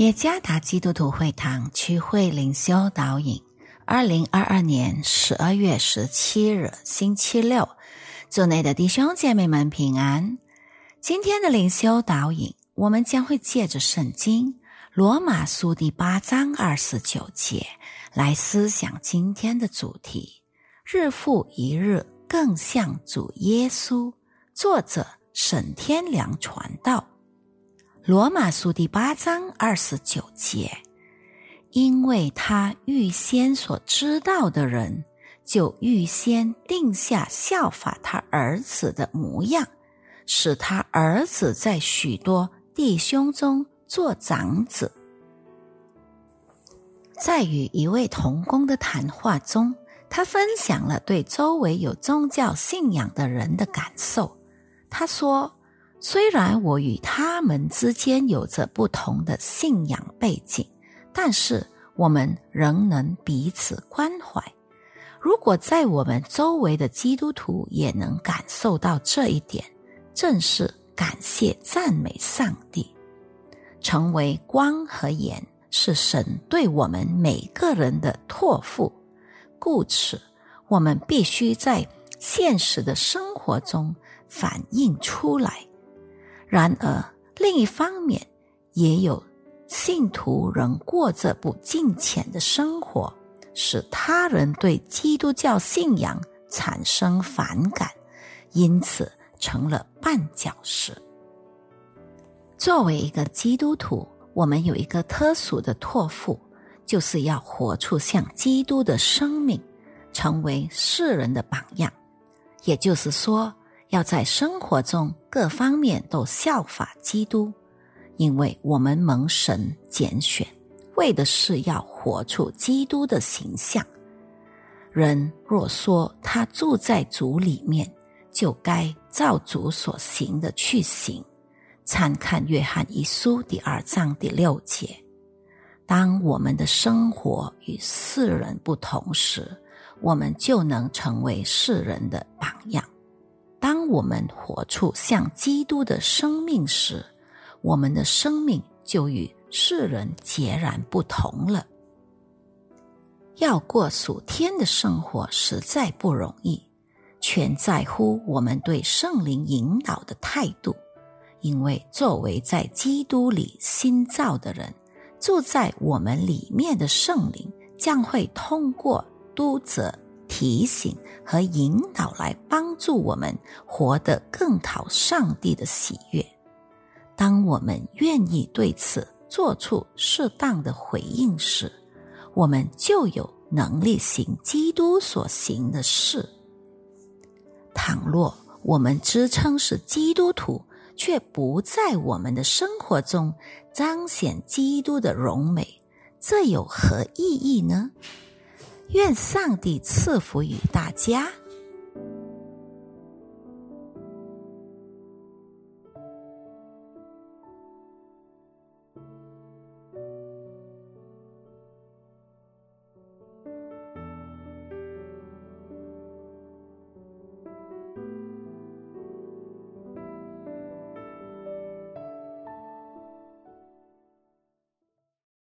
耶加达基督徒会堂区会灵修导引，二零二二年十二月十七日星期六，祝内的弟兄姐妹们平安。今天的灵修导引，我们将会借着圣经罗马书第八章二十九节来思想今天的主题：日复一日，更像主耶稣。作者沈天良传道。罗马书第八章二十九节，因为他预先所知道的人，就预先定下效法他儿子的模样，使他儿子在许多弟兄中做长子。在与一位童工的谈话中，他分享了对周围有宗教信仰的人的感受。他说。虽然我与他们之间有着不同的信仰背景，但是我们仍能彼此关怀。如果在我们周围的基督徒也能感受到这一点，正是感谢赞美上帝。成为光和盐是神对我们每个人的托付，故此我们必须在现实的生活中反映出来。然而，另一方面，也有信徒仍过着不敬虔的生活，使他人对基督教信仰产生反感，因此成了绊脚石。作为一个基督徒，我们有一个特殊的托付，就是要活出像基督的生命，成为世人的榜样。也就是说。要在生活中各方面都效法基督，因为我们蒙神拣选，为的是要活出基督的形象。人若说他住在主里面，就该照主所行的去行。参看约翰一书第二章第六节。当我们的生活与世人不同时，我们就能成为世人的榜样。当我们活出像基督的生命时，我们的生命就与世人截然不同了。要过属天的生活实在不容易，全在乎我们对圣灵引导的态度。因为作为在基督里新造的人，住在我们里面的圣灵将会通过督责。提醒和引导来帮助我们活得更讨上帝的喜悦。当我们愿意对此做出适当的回应时，我们就有能力行基督所行的事。倘若我们自称是基督徒，却不在我们的生活中彰显基督的荣美，这有何意义呢？愿上帝赐福于大家。